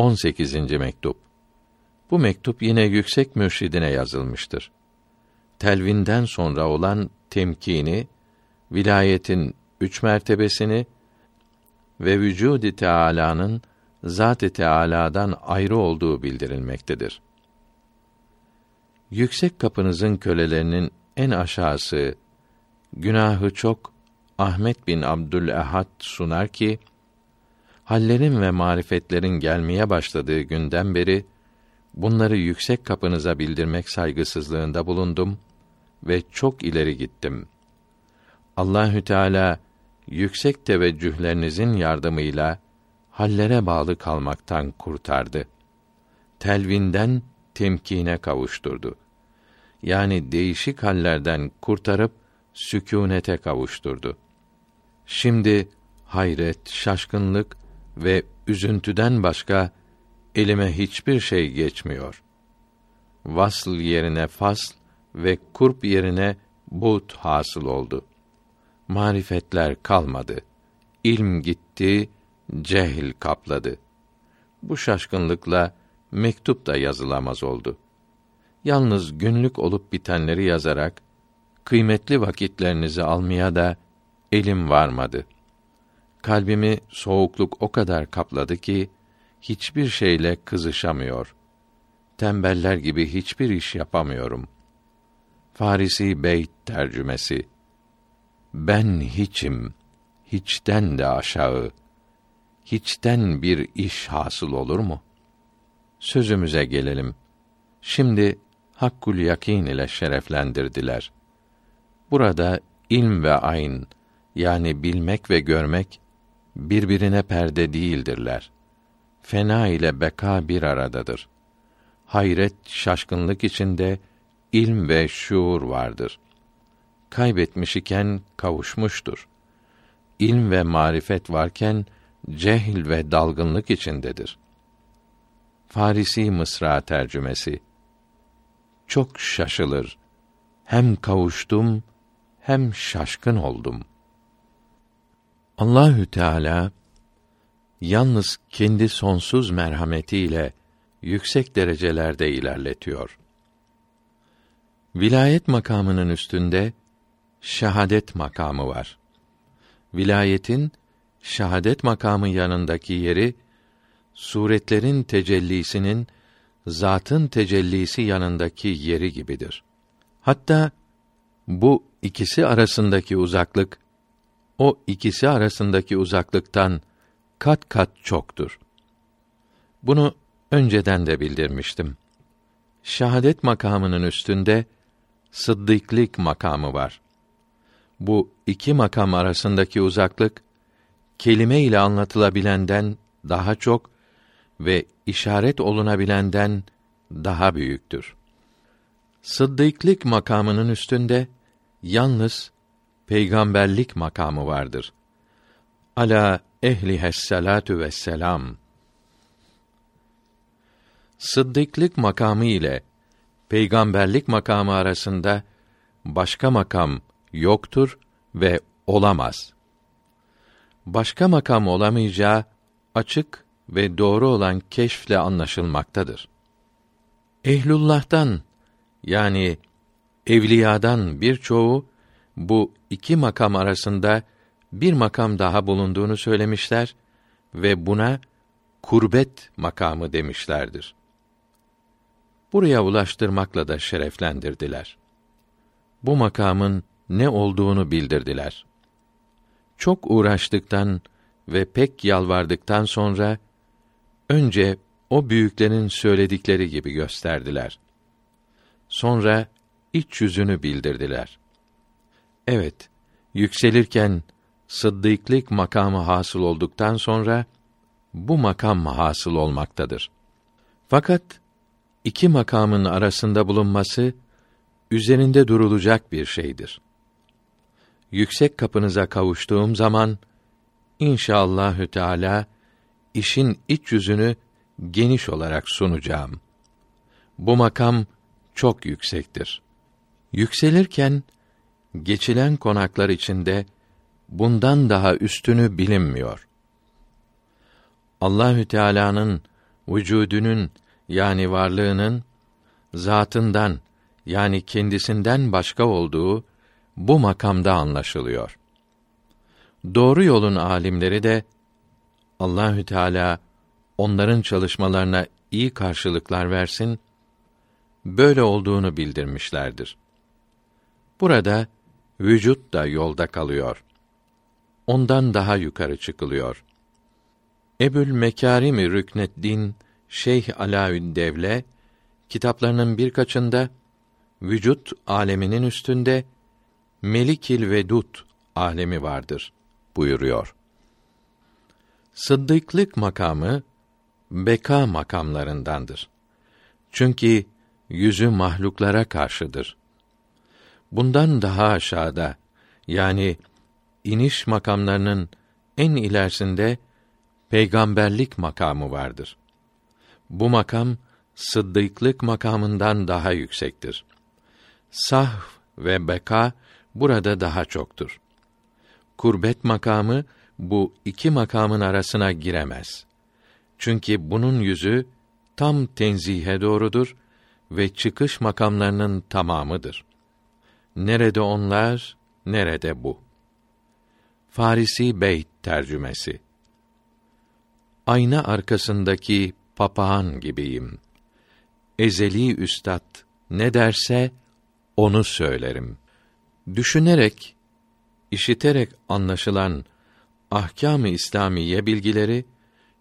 18. mektup. Bu mektup yine yüksek mürşidine yazılmıştır. Telvinden sonra olan temkini, vilayetin üç mertebesini ve vücud-i Teala'nın zat-ı Teala'dan ayrı olduğu bildirilmektedir. Yüksek kapınızın kölelerinin en aşağısı günahı çok Ahmet bin Abdülehad sunar ki hallerin ve marifetlerin gelmeye başladığı günden beri bunları yüksek kapınıza bildirmek saygısızlığında bulundum ve çok ileri gittim. Allahü Teala yüksek teveccühlerinizin yardımıyla hallere bağlı kalmaktan kurtardı. Telvinden temkine kavuşturdu. Yani değişik hallerden kurtarıp sükûnete kavuşturdu. Şimdi hayret, şaşkınlık ve üzüntüden başka elime hiçbir şey geçmiyor. Vasl yerine fasl ve kurp yerine but hasıl oldu. Marifetler kalmadı. İlm gitti, cehil kapladı. Bu şaşkınlıkla mektup da yazılamaz oldu. Yalnız günlük olup bitenleri yazarak kıymetli vakitlerinizi almaya da elim varmadı. Kalbimi soğukluk o kadar kapladı ki hiçbir şeyle kızışamıyor. Tembeller gibi hiçbir iş yapamıyorum. Farisi Beyt tercümesi Ben hiçim, hiçten de aşağı, hiçten bir iş hasıl olur mu? Sözümüze gelelim. Şimdi hakkul yakin ile şereflendirdiler. Burada ilm ve ayn yani bilmek ve görmek birbirine perde değildirler. Fena ile beka bir aradadır. Hayret, şaşkınlık içinde ilm ve şuur vardır. Kaybetmiş iken kavuşmuştur. İlm ve marifet varken cehil ve dalgınlık içindedir. Farisi Mısra tercümesi Çok şaşılır. Hem kavuştum hem şaşkın oldum. Allahü Teala yalnız kendi sonsuz merhametiyle yüksek derecelerde ilerletiyor. Vilayet makamının üstünde şehadet makamı var. Vilayetin şehadet makamı yanındaki yeri suretlerin tecellisinin zatın tecellisi yanındaki yeri gibidir. Hatta bu ikisi arasındaki uzaklık o ikisi arasındaki uzaklıktan kat kat çoktur. Bunu önceden de bildirmiştim. Şahadet makamının üstünde sıddıklık makamı var. Bu iki makam arasındaki uzaklık kelime ile anlatılabilenden daha çok ve işaret olunabilenden daha büyüktür. Sıddıklık makamının üstünde yalnız peygamberlik makamı vardır. Ala ehli salatu vesselam. Sıddıklık makamı ile peygamberlik makamı arasında başka makam yoktur ve olamaz. Başka makam olamayacağı açık ve doğru olan keşfle anlaşılmaktadır. Ehlullah'tan yani evliyadan birçoğu bu iki makam arasında bir makam daha bulunduğunu söylemişler ve buna kurbet makamı demişlerdir. Buraya ulaştırmakla da şereflendirdiler. Bu makamın ne olduğunu bildirdiler. Çok uğraştıktan ve pek yalvardıktan sonra önce o büyüklerin söyledikleri gibi gösterdiler. Sonra iç yüzünü bildirdiler. Evet, yükselirken sıddıklık makamı hasıl olduktan sonra bu makam hasıl olmaktadır. Fakat iki makamın arasında bulunması üzerinde durulacak bir şeydir. Yüksek kapınıza kavuştuğum zaman inşallahü teala işin iç yüzünü geniş olarak sunacağım. Bu makam çok yüksektir. Yükselirken geçilen konaklar içinde bundan daha üstünü bilinmiyor. Allahü Teala'nın vücudunun yani varlığının zatından yani kendisinden başka olduğu bu makamda anlaşılıyor. Doğru yolun alimleri de Allahü Teala onların çalışmalarına iyi karşılıklar versin, böyle olduğunu bildirmişlerdir. Burada vücut da yolda kalıyor. Ondan daha yukarı çıkılıyor. Ebül Mekarimi Rükneddin Şeyh Alaüddevle kitaplarının birkaçında vücut aleminin üstünde Melikil Vedut alemi vardır buyuruyor. Sıddıklık makamı beka makamlarındandır. Çünkü yüzü mahluklara karşıdır. Bundan daha aşağıda yani iniş makamlarının en ilerisinde peygamberlik makamı vardır. Bu makam sıddıklık makamından daha yüksektir. Sahv ve beka burada daha çoktur. Kurbet makamı bu iki makamın arasına giremez. Çünkü bunun yüzü tam tenzihe doğrudur ve çıkış makamlarının tamamıdır. Nerede onlar, nerede bu? Farisi Beyt tercümesi. Ayna arkasındaki papağan gibiyim. Ezeli üstad ne derse onu söylerim. Düşünerek, işiterek anlaşılan ahkâm-ı İslamiye bilgileri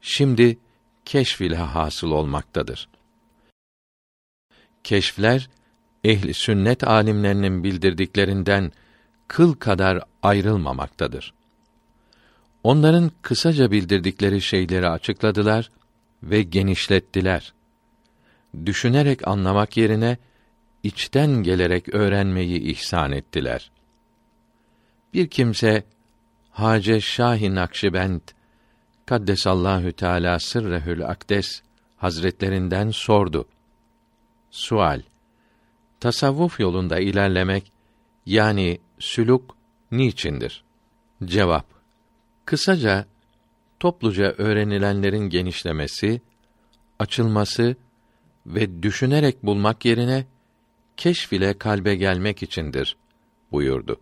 şimdi keşf ile hasıl olmaktadır. Keşfler ehli sünnet alimlerinin bildirdiklerinden kıl kadar ayrılmamaktadır. Onların kısaca bildirdikleri şeyleri açıkladılar ve genişlettiler. Düşünerek anlamak yerine içten gelerek öğrenmeyi ihsan ettiler. Bir kimse Hace Şahin Nakşibend Kaddesallahu Teala sırrehül akdes hazretlerinden sordu. Sual: Tasavvuf yolunda ilerlemek yani süluk niçindir? Cevap: Kısaca topluca öğrenilenlerin genişlemesi, açılması ve düşünerek bulmak yerine keşf ile kalbe gelmek içindir buyurdu.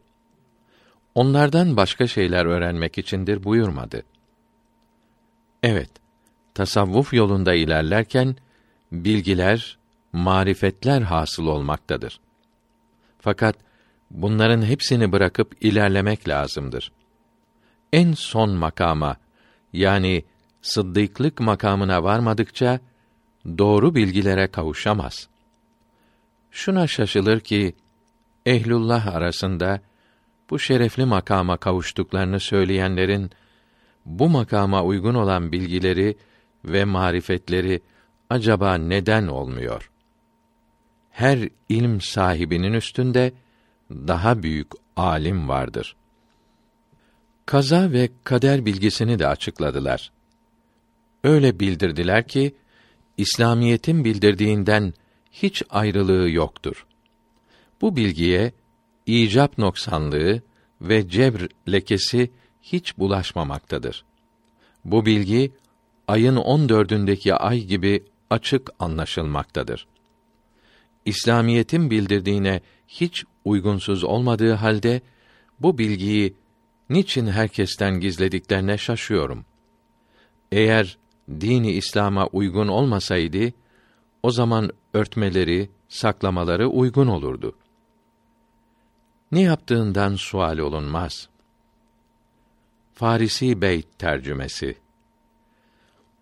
Onlardan başka şeyler öğrenmek içindir buyurmadı. Evet, tasavvuf yolunda ilerlerken bilgiler, marifetler hasıl olmaktadır. Fakat bunların hepsini bırakıp ilerlemek lazımdır. En son makama yani sıddıklık makamına varmadıkça doğru bilgilere kavuşamaz. Şuna şaşılır ki ehlullah arasında bu şerefli makama kavuştuklarını söyleyenlerin bu makama uygun olan bilgileri ve marifetleri acaba neden olmuyor? Her ilm sahibinin üstünde daha büyük alim vardır. Kaza ve kader bilgisini de açıkladılar. Öyle bildirdiler ki İslamiyetin bildirdiğinden hiç ayrılığı yoktur. Bu bilgiye icap noksanlığı ve cebr lekesi hiç bulaşmamaktadır. Bu bilgi ayın on dördündeki ay gibi açık anlaşılmaktadır. İslamiyetin bildirdiğine hiç uygunsuz olmadığı halde bu bilgiyi niçin herkesten gizlediklerine şaşıyorum. Eğer dini İslam'a uygun olmasaydı o zaman örtmeleri, saklamaları uygun olurdu. Ne yaptığından sual olunmaz. Farisi Beyt tercümesi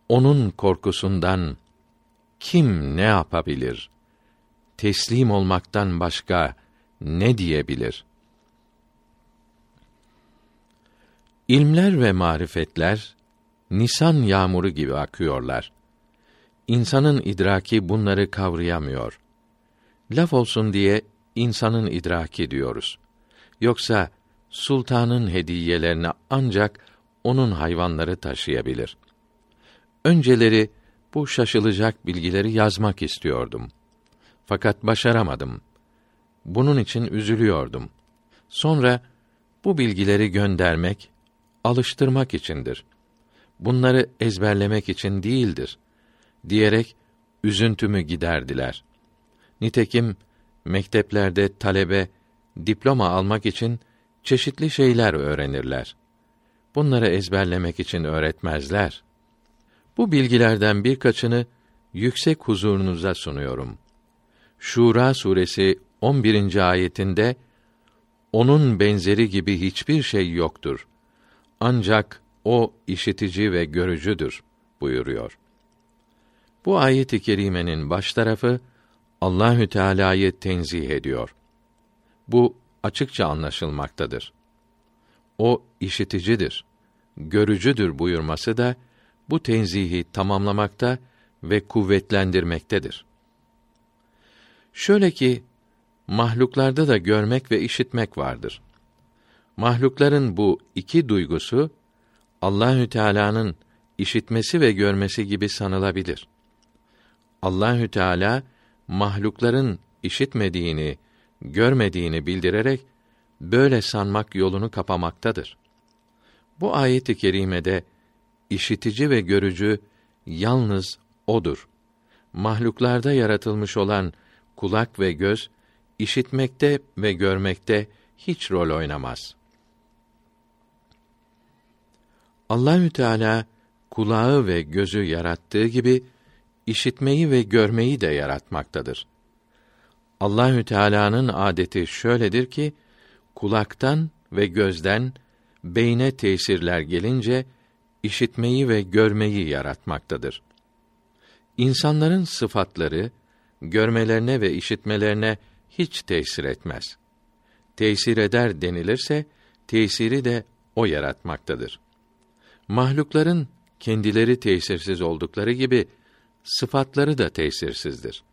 Onun korkusundan kim ne yapabilir? Teslim olmaktan başka ne diyebilir? İlmler ve marifetler nisan yağmuru gibi akıyorlar. İnsanın idraki bunları kavrayamıyor. Laf olsun diye insanın idraki diyoruz. Yoksa sultanın hediyelerini ancak onun hayvanları taşıyabilir. Önceleri bu şaşılacak bilgileri yazmak istiyordum. Fakat başaramadım. Bunun için üzülüyordum. Sonra bu bilgileri göndermek, alıştırmak içindir. Bunları ezberlemek için değildir. diyerek üzüntümü giderdiler. Nitekim mekteplerde talebe diploma almak için çeşitli şeyler öğrenirler. Bunları ezberlemek için öğretmezler. Bu bilgilerden birkaçını yüksek huzurunuza sunuyorum. Şura suresi 11. ayetinde onun benzeri gibi hiçbir şey yoktur. Ancak o işitici ve görücüdür buyuruyor. Bu ayet-i kerimenin baş tarafı Allahü Teala'yı tenzih ediyor. Bu açıkça anlaşılmaktadır. O işiticidir, görücüdür buyurması da bu tenzihi tamamlamakta ve kuvvetlendirmektedir. Şöyle ki mahluklarda da görmek ve işitmek vardır. Mahlukların bu iki duygusu Allahü Teala'nın işitmesi ve görmesi gibi sanılabilir. Allahü Teala mahlukların işitmediğini, görmediğini bildirerek böyle sanmak yolunu kapamaktadır. Bu ayet-i kerimede işitici ve görücü yalnız odur. Mahluklarda yaratılmış olan kulak ve göz işitmekte ve görmekte hiç rol oynamaz. Allahü Teala kulağı ve gözü yarattığı gibi işitmeyi ve görmeyi de yaratmaktadır. Allahü Teala'nın adeti şöyledir ki kulaktan ve gözden beyne tesirler gelince işitmeyi ve görmeyi yaratmaktadır. İnsanların sıfatları görmelerine ve işitmelerine hiç tesir etmez. Tesir eder denilirse tesiri de o yaratmaktadır. Mahlukların kendileri tesirsiz oldukları gibi sıfatları da tesirsizdir.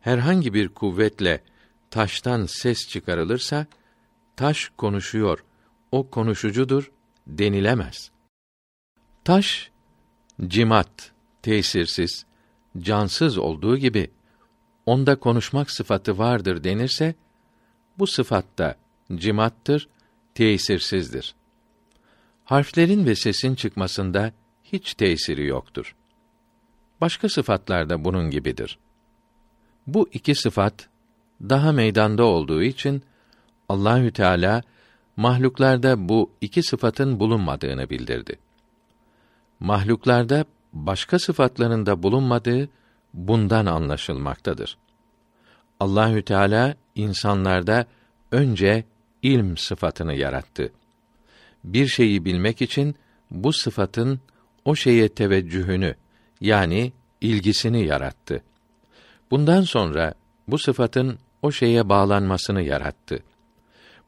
Herhangi bir kuvvetle taştan ses çıkarılırsa taş konuşuyor, o konuşucudur denilemez. Taş cimat, tesirsiz, cansız olduğu gibi onda konuşmak sıfatı vardır denirse bu sıfatta cimattır, tesirsizdir. Harflerin ve sesin çıkmasında hiç tesiri yoktur. Başka sıfatlar da bunun gibidir. Bu iki sıfat daha meydanda olduğu için Allahü Teala mahluklarda bu iki sıfatın bulunmadığını bildirdi. Mahluklarda başka sıfatların da bulunmadığı bundan anlaşılmaktadır. Allahü Teala insanlarda önce ilm sıfatını yarattı. Bir şeyi bilmek için bu sıfatın o şeye teveccühünü yani ilgisini yarattı. Bundan sonra bu sıfatın o şeye bağlanmasını yarattı.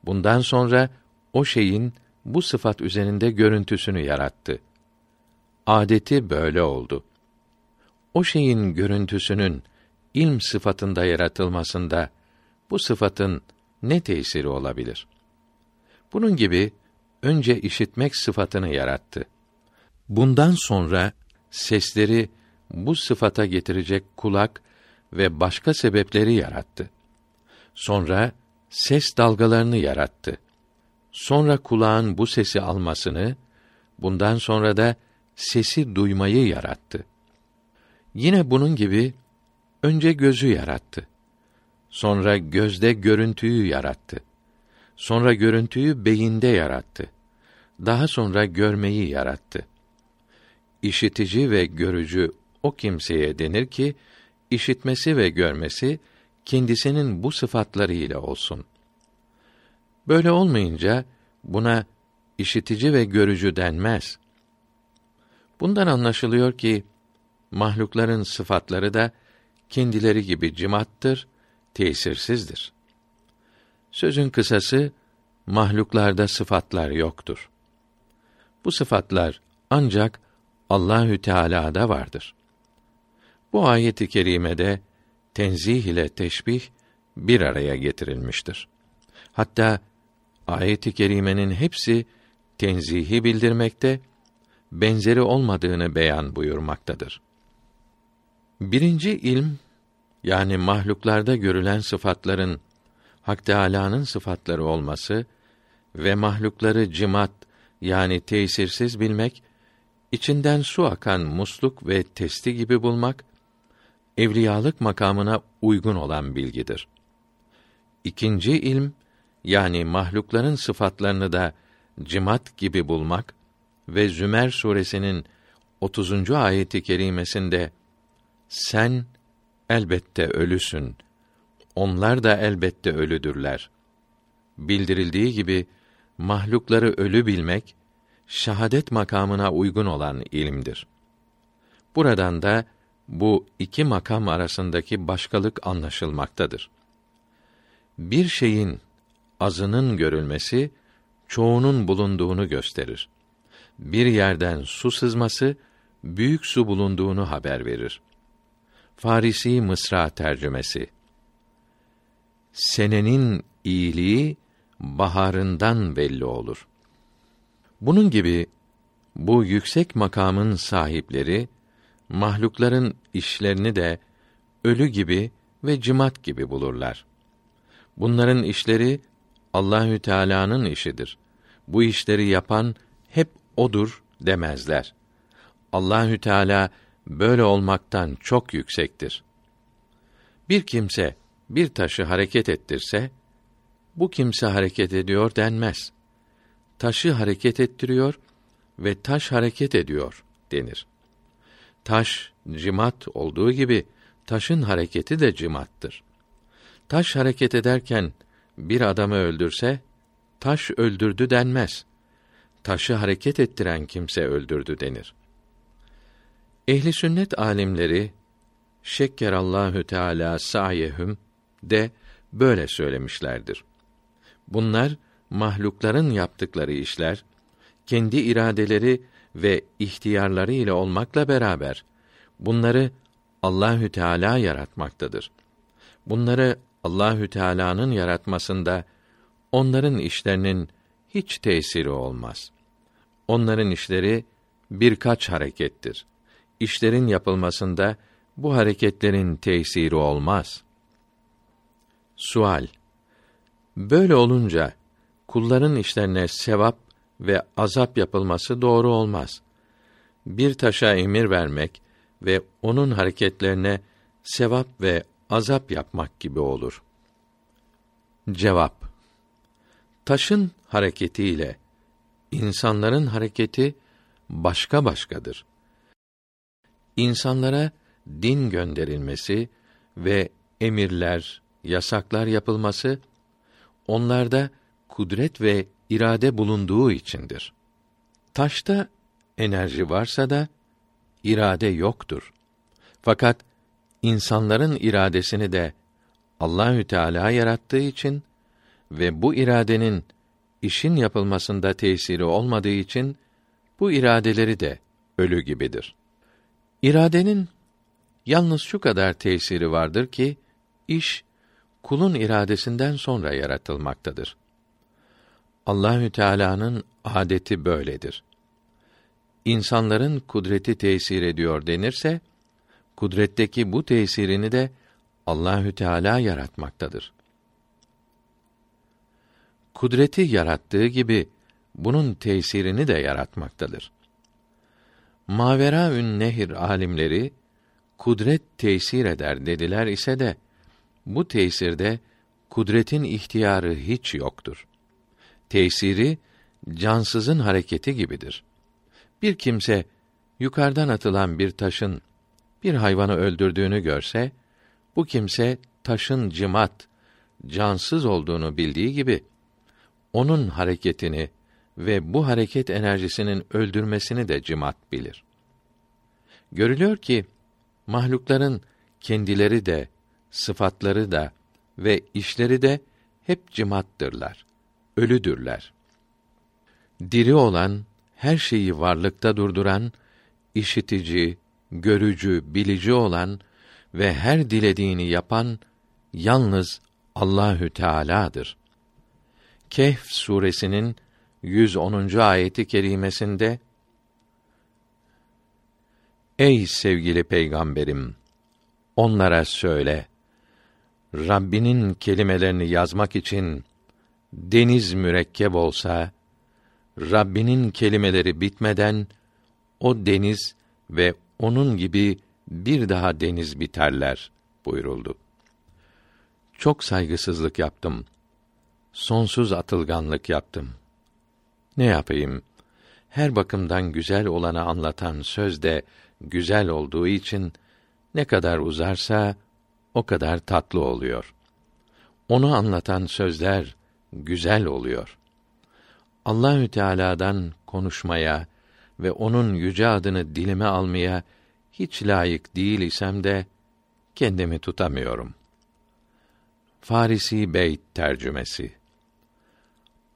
Bundan sonra o şeyin bu sıfat üzerinde görüntüsünü yarattı. Adeti böyle oldu. O şeyin görüntüsünün ilm sıfatında yaratılmasında bu sıfatın ne tesiri olabilir? Bunun gibi önce işitmek sıfatını yarattı. Bundan sonra sesleri bu sıfata getirecek kulak ve başka sebepleri yarattı. Sonra ses dalgalarını yarattı. Sonra kulağın bu sesi almasını, bundan sonra da sesi duymayı yarattı. Yine bunun gibi önce gözü yarattı. Sonra gözde görüntüyü yarattı. Sonra görüntüyü beyinde yarattı. Daha sonra görmeyi yarattı. İşitici ve görücü o kimseye denir ki işitmesi ve görmesi kendisinin bu sıfatları ile olsun. Böyle olmayınca buna işitici ve görücü denmez. Bundan anlaşılıyor ki mahlukların sıfatları da kendileri gibi cimattır, tesirsizdir. Sözün kısası mahluklarda sıfatlar yoktur. Bu sıfatlar ancak Allahü Teala'da vardır. Bu ayet-i kerimede tenzih ile teşbih bir araya getirilmiştir. Hatta ayet-i kerimenin hepsi tenzihi bildirmekte, benzeri olmadığını beyan buyurmaktadır. Birinci ilm yani mahluklarda görülen sıfatların Hak Teâlâ'nın sıfatları olması ve mahlukları cimat yani tesirsiz bilmek içinden su akan musluk ve testi gibi bulmak evliyalık makamına uygun olan bilgidir. İkinci ilm yani mahlukların sıfatlarını da cimat gibi bulmak ve Zümer suresinin 30. ayeti kerimesinde sen elbette ölüsün. Onlar da elbette ölüdürler. Bildirildiği gibi mahlukları ölü bilmek şahadet makamına uygun olan ilimdir. Buradan da bu iki makam arasındaki başkalık anlaşılmaktadır. Bir şeyin azının görülmesi çoğunun bulunduğunu gösterir. Bir yerden su sızması büyük su bulunduğunu haber verir. Farisi Mısra tercümesi Senenin iyiliği baharından belli olur. Bunun gibi bu yüksek makamın sahipleri mahlukların işlerini de ölü gibi ve cimat gibi bulurlar. Bunların işleri Allahü Teala'nın işidir. Bu işleri yapan hep odur demezler. Allahü Teala böyle olmaktan çok yüksektir. Bir kimse bir taşı hareket ettirse bu kimse hareket ediyor denmez. Taşı hareket ettiriyor ve taş hareket ediyor denir. Taş cimat olduğu gibi taşın hareketi de cimattır. Taş hareket ederken bir adamı öldürse taş öldürdü denmez. Taşı hareket ettiren kimse öldürdü denir. Ehli sünnet alimleri Allahü Teala sayehum de böyle söylemişlerdir. Bunlar mahlukların yaptıkları işler kendi iradeleri ve ihtiyarları ile olmakla beraber bunları Allahü Teala yaratmaktadır. Bunları Allahü Teala'nın yaratmasında onların işlerinin hiç tesiri olmaz. Onların işleri birkaç harekettir. İşlerin yapılmasında bu hareketlerin tesiri olmaz. Sual Böyle olunca kulların işlerine sevap ve azap yapılması doğru olmaz. Bir taşa emir vermek ve onun hareketlerine sevap ve azap yapmak gibi olur. Cevap Taşın hareketiyle insanların hareketi başka başkadır. İnsanlara din gönderilmesi ve emirler, yasaklar yapılması onlarda kudret ve irade bulunduğu içindir. Taşta enerji varsa da irade yoktur. Fakat insanların iradesini de Allahü Teala yarattığı için ve bu iradenin işin yapılmasında tesiri olmadığı için bu iradeleri de ölü gibidir. İradenin yalnız şu kadar tesiri vardır ki iş kulun iradesinden sonra yaratılmaktadır. Allahü Teala'nın adeti böyledir. İnsanların kudreti tesir ediyor denirse, kudretteki bu tesirini de Allahü Teala yaratmaktadır. Kudreti yarattığı gibi bunun tesirini de yaratmaktadır. Maveraün Nehir alimleri kudret tesir eder dediler ise de bu tesirde kudretin ihtiyarı hiç yoktur. Tesiri cansızın hareketi gibidir. Bir kimse yukarıdan atılan bir taşın bir hayvanı öldürdüğünü görse, bu kimse taşın cimat, cansız olduğunu bildiği gibi onun hareketini ve bu hareket enerjisinin öldürmesini de cimat bilir. Görülüyor ki mahlukların kendileri de, sıfatları da ve işleri de hep cimattırlar, ölüdürler. Diri olan, her şeyi varlıkta durduran, işitici, görücü, bilici olan ve her dilediğini yapan yalnız Allahü Teala'dır. Kehf suresinin 110. ayeti kerimesinde Ey sevgili peygamberim onlara söyle Rabbinin kelimelerini yazmak için deniz mürekkep olsa Rabbinin kelimeleri bitmeden o deniz ve onun gibi bir daha deniz biterler buyuruldu. Çok saygısızlık yaptım. Sonsuz atılganlık yaptım. Ne yapayım? Her bakımdan güzel olanı anlatan söz de güzel olduğu için ne kadar uzarsa o kadar tatlı oluyor. Onu anlatan sözler güzel oluyor. Allahü Teala'dan konuşmaya ve onun yüce adını dilime almaya hiç layık değil isem de kendimi tutamıyorum. Farisi Beyt tercümesi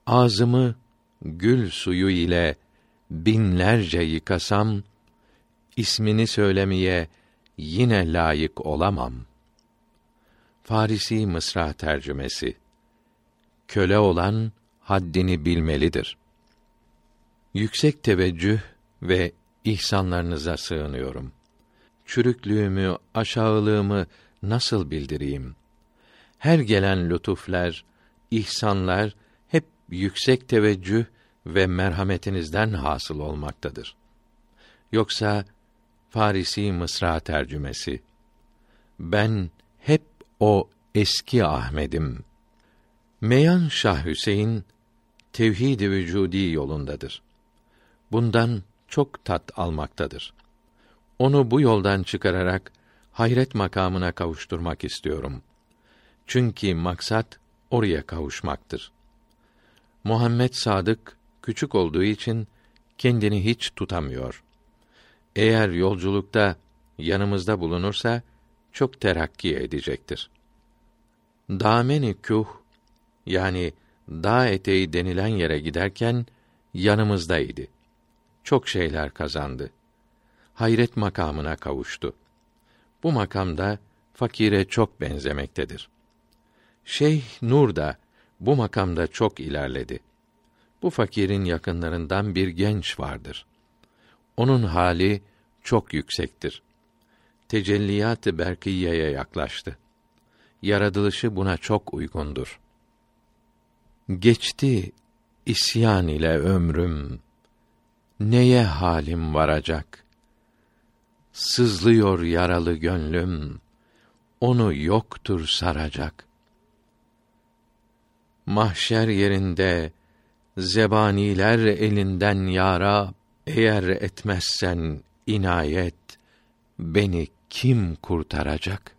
Ağzımı gül suyu ile binlerce yıkasam ismini söylemeye yine layık olamam. Farisi Mısra tercümesi Köle olan haddini bilmelidir. Yüksek teveccüh ve ihsanlarınıza sığınıyorum. Çürüklüğümü, aşağılığımı nasıl bildireyim? Her gelen lütuflar, ihsanlar yüksek teveccüh ve merhametinizden hasıl olmaktadır. Yoksa Farisi Mısra tercümesi Ben hep o eski Ahmedim. Meyan Şah Hüseyin tevhid-i vücudi yolundadır. Bundan çok tat almaktadır. Onu bu yoldan çıkararak hayret makamına kavuşturmak istiyorum. Çünkü maksat oraya kavuşmaktır. Muhammed Sadık küçük olduğu için kendini hiç tutamıyor. Eğer yolculukta yanımızda bulunursa çok terakki edecektir. Dameni kuh yani dağ eteği denilen yere giderken yanımızdaydı. Çok şeyler kazandı. Hayret makamına kavuştu. Bu makamda fakire çok benzemektedir. Şeyh Nur da bu makamda çok ilerledi. Bu fakirin yakınlarından bir genç vardır. Onun hali çok yüksektir. Tecelliyat-ı berkiyeye yaklaştı. Yaratılışı buna çok uygundur. Geçti isyan ile ömrüm. Neye halim varacak? Sızlıyor yaralı gönlüm. Onu yoktur saracak. Mahşer yerinde zebaniler elinden yara eğer etmezsen inayet beni kim kurtaracak?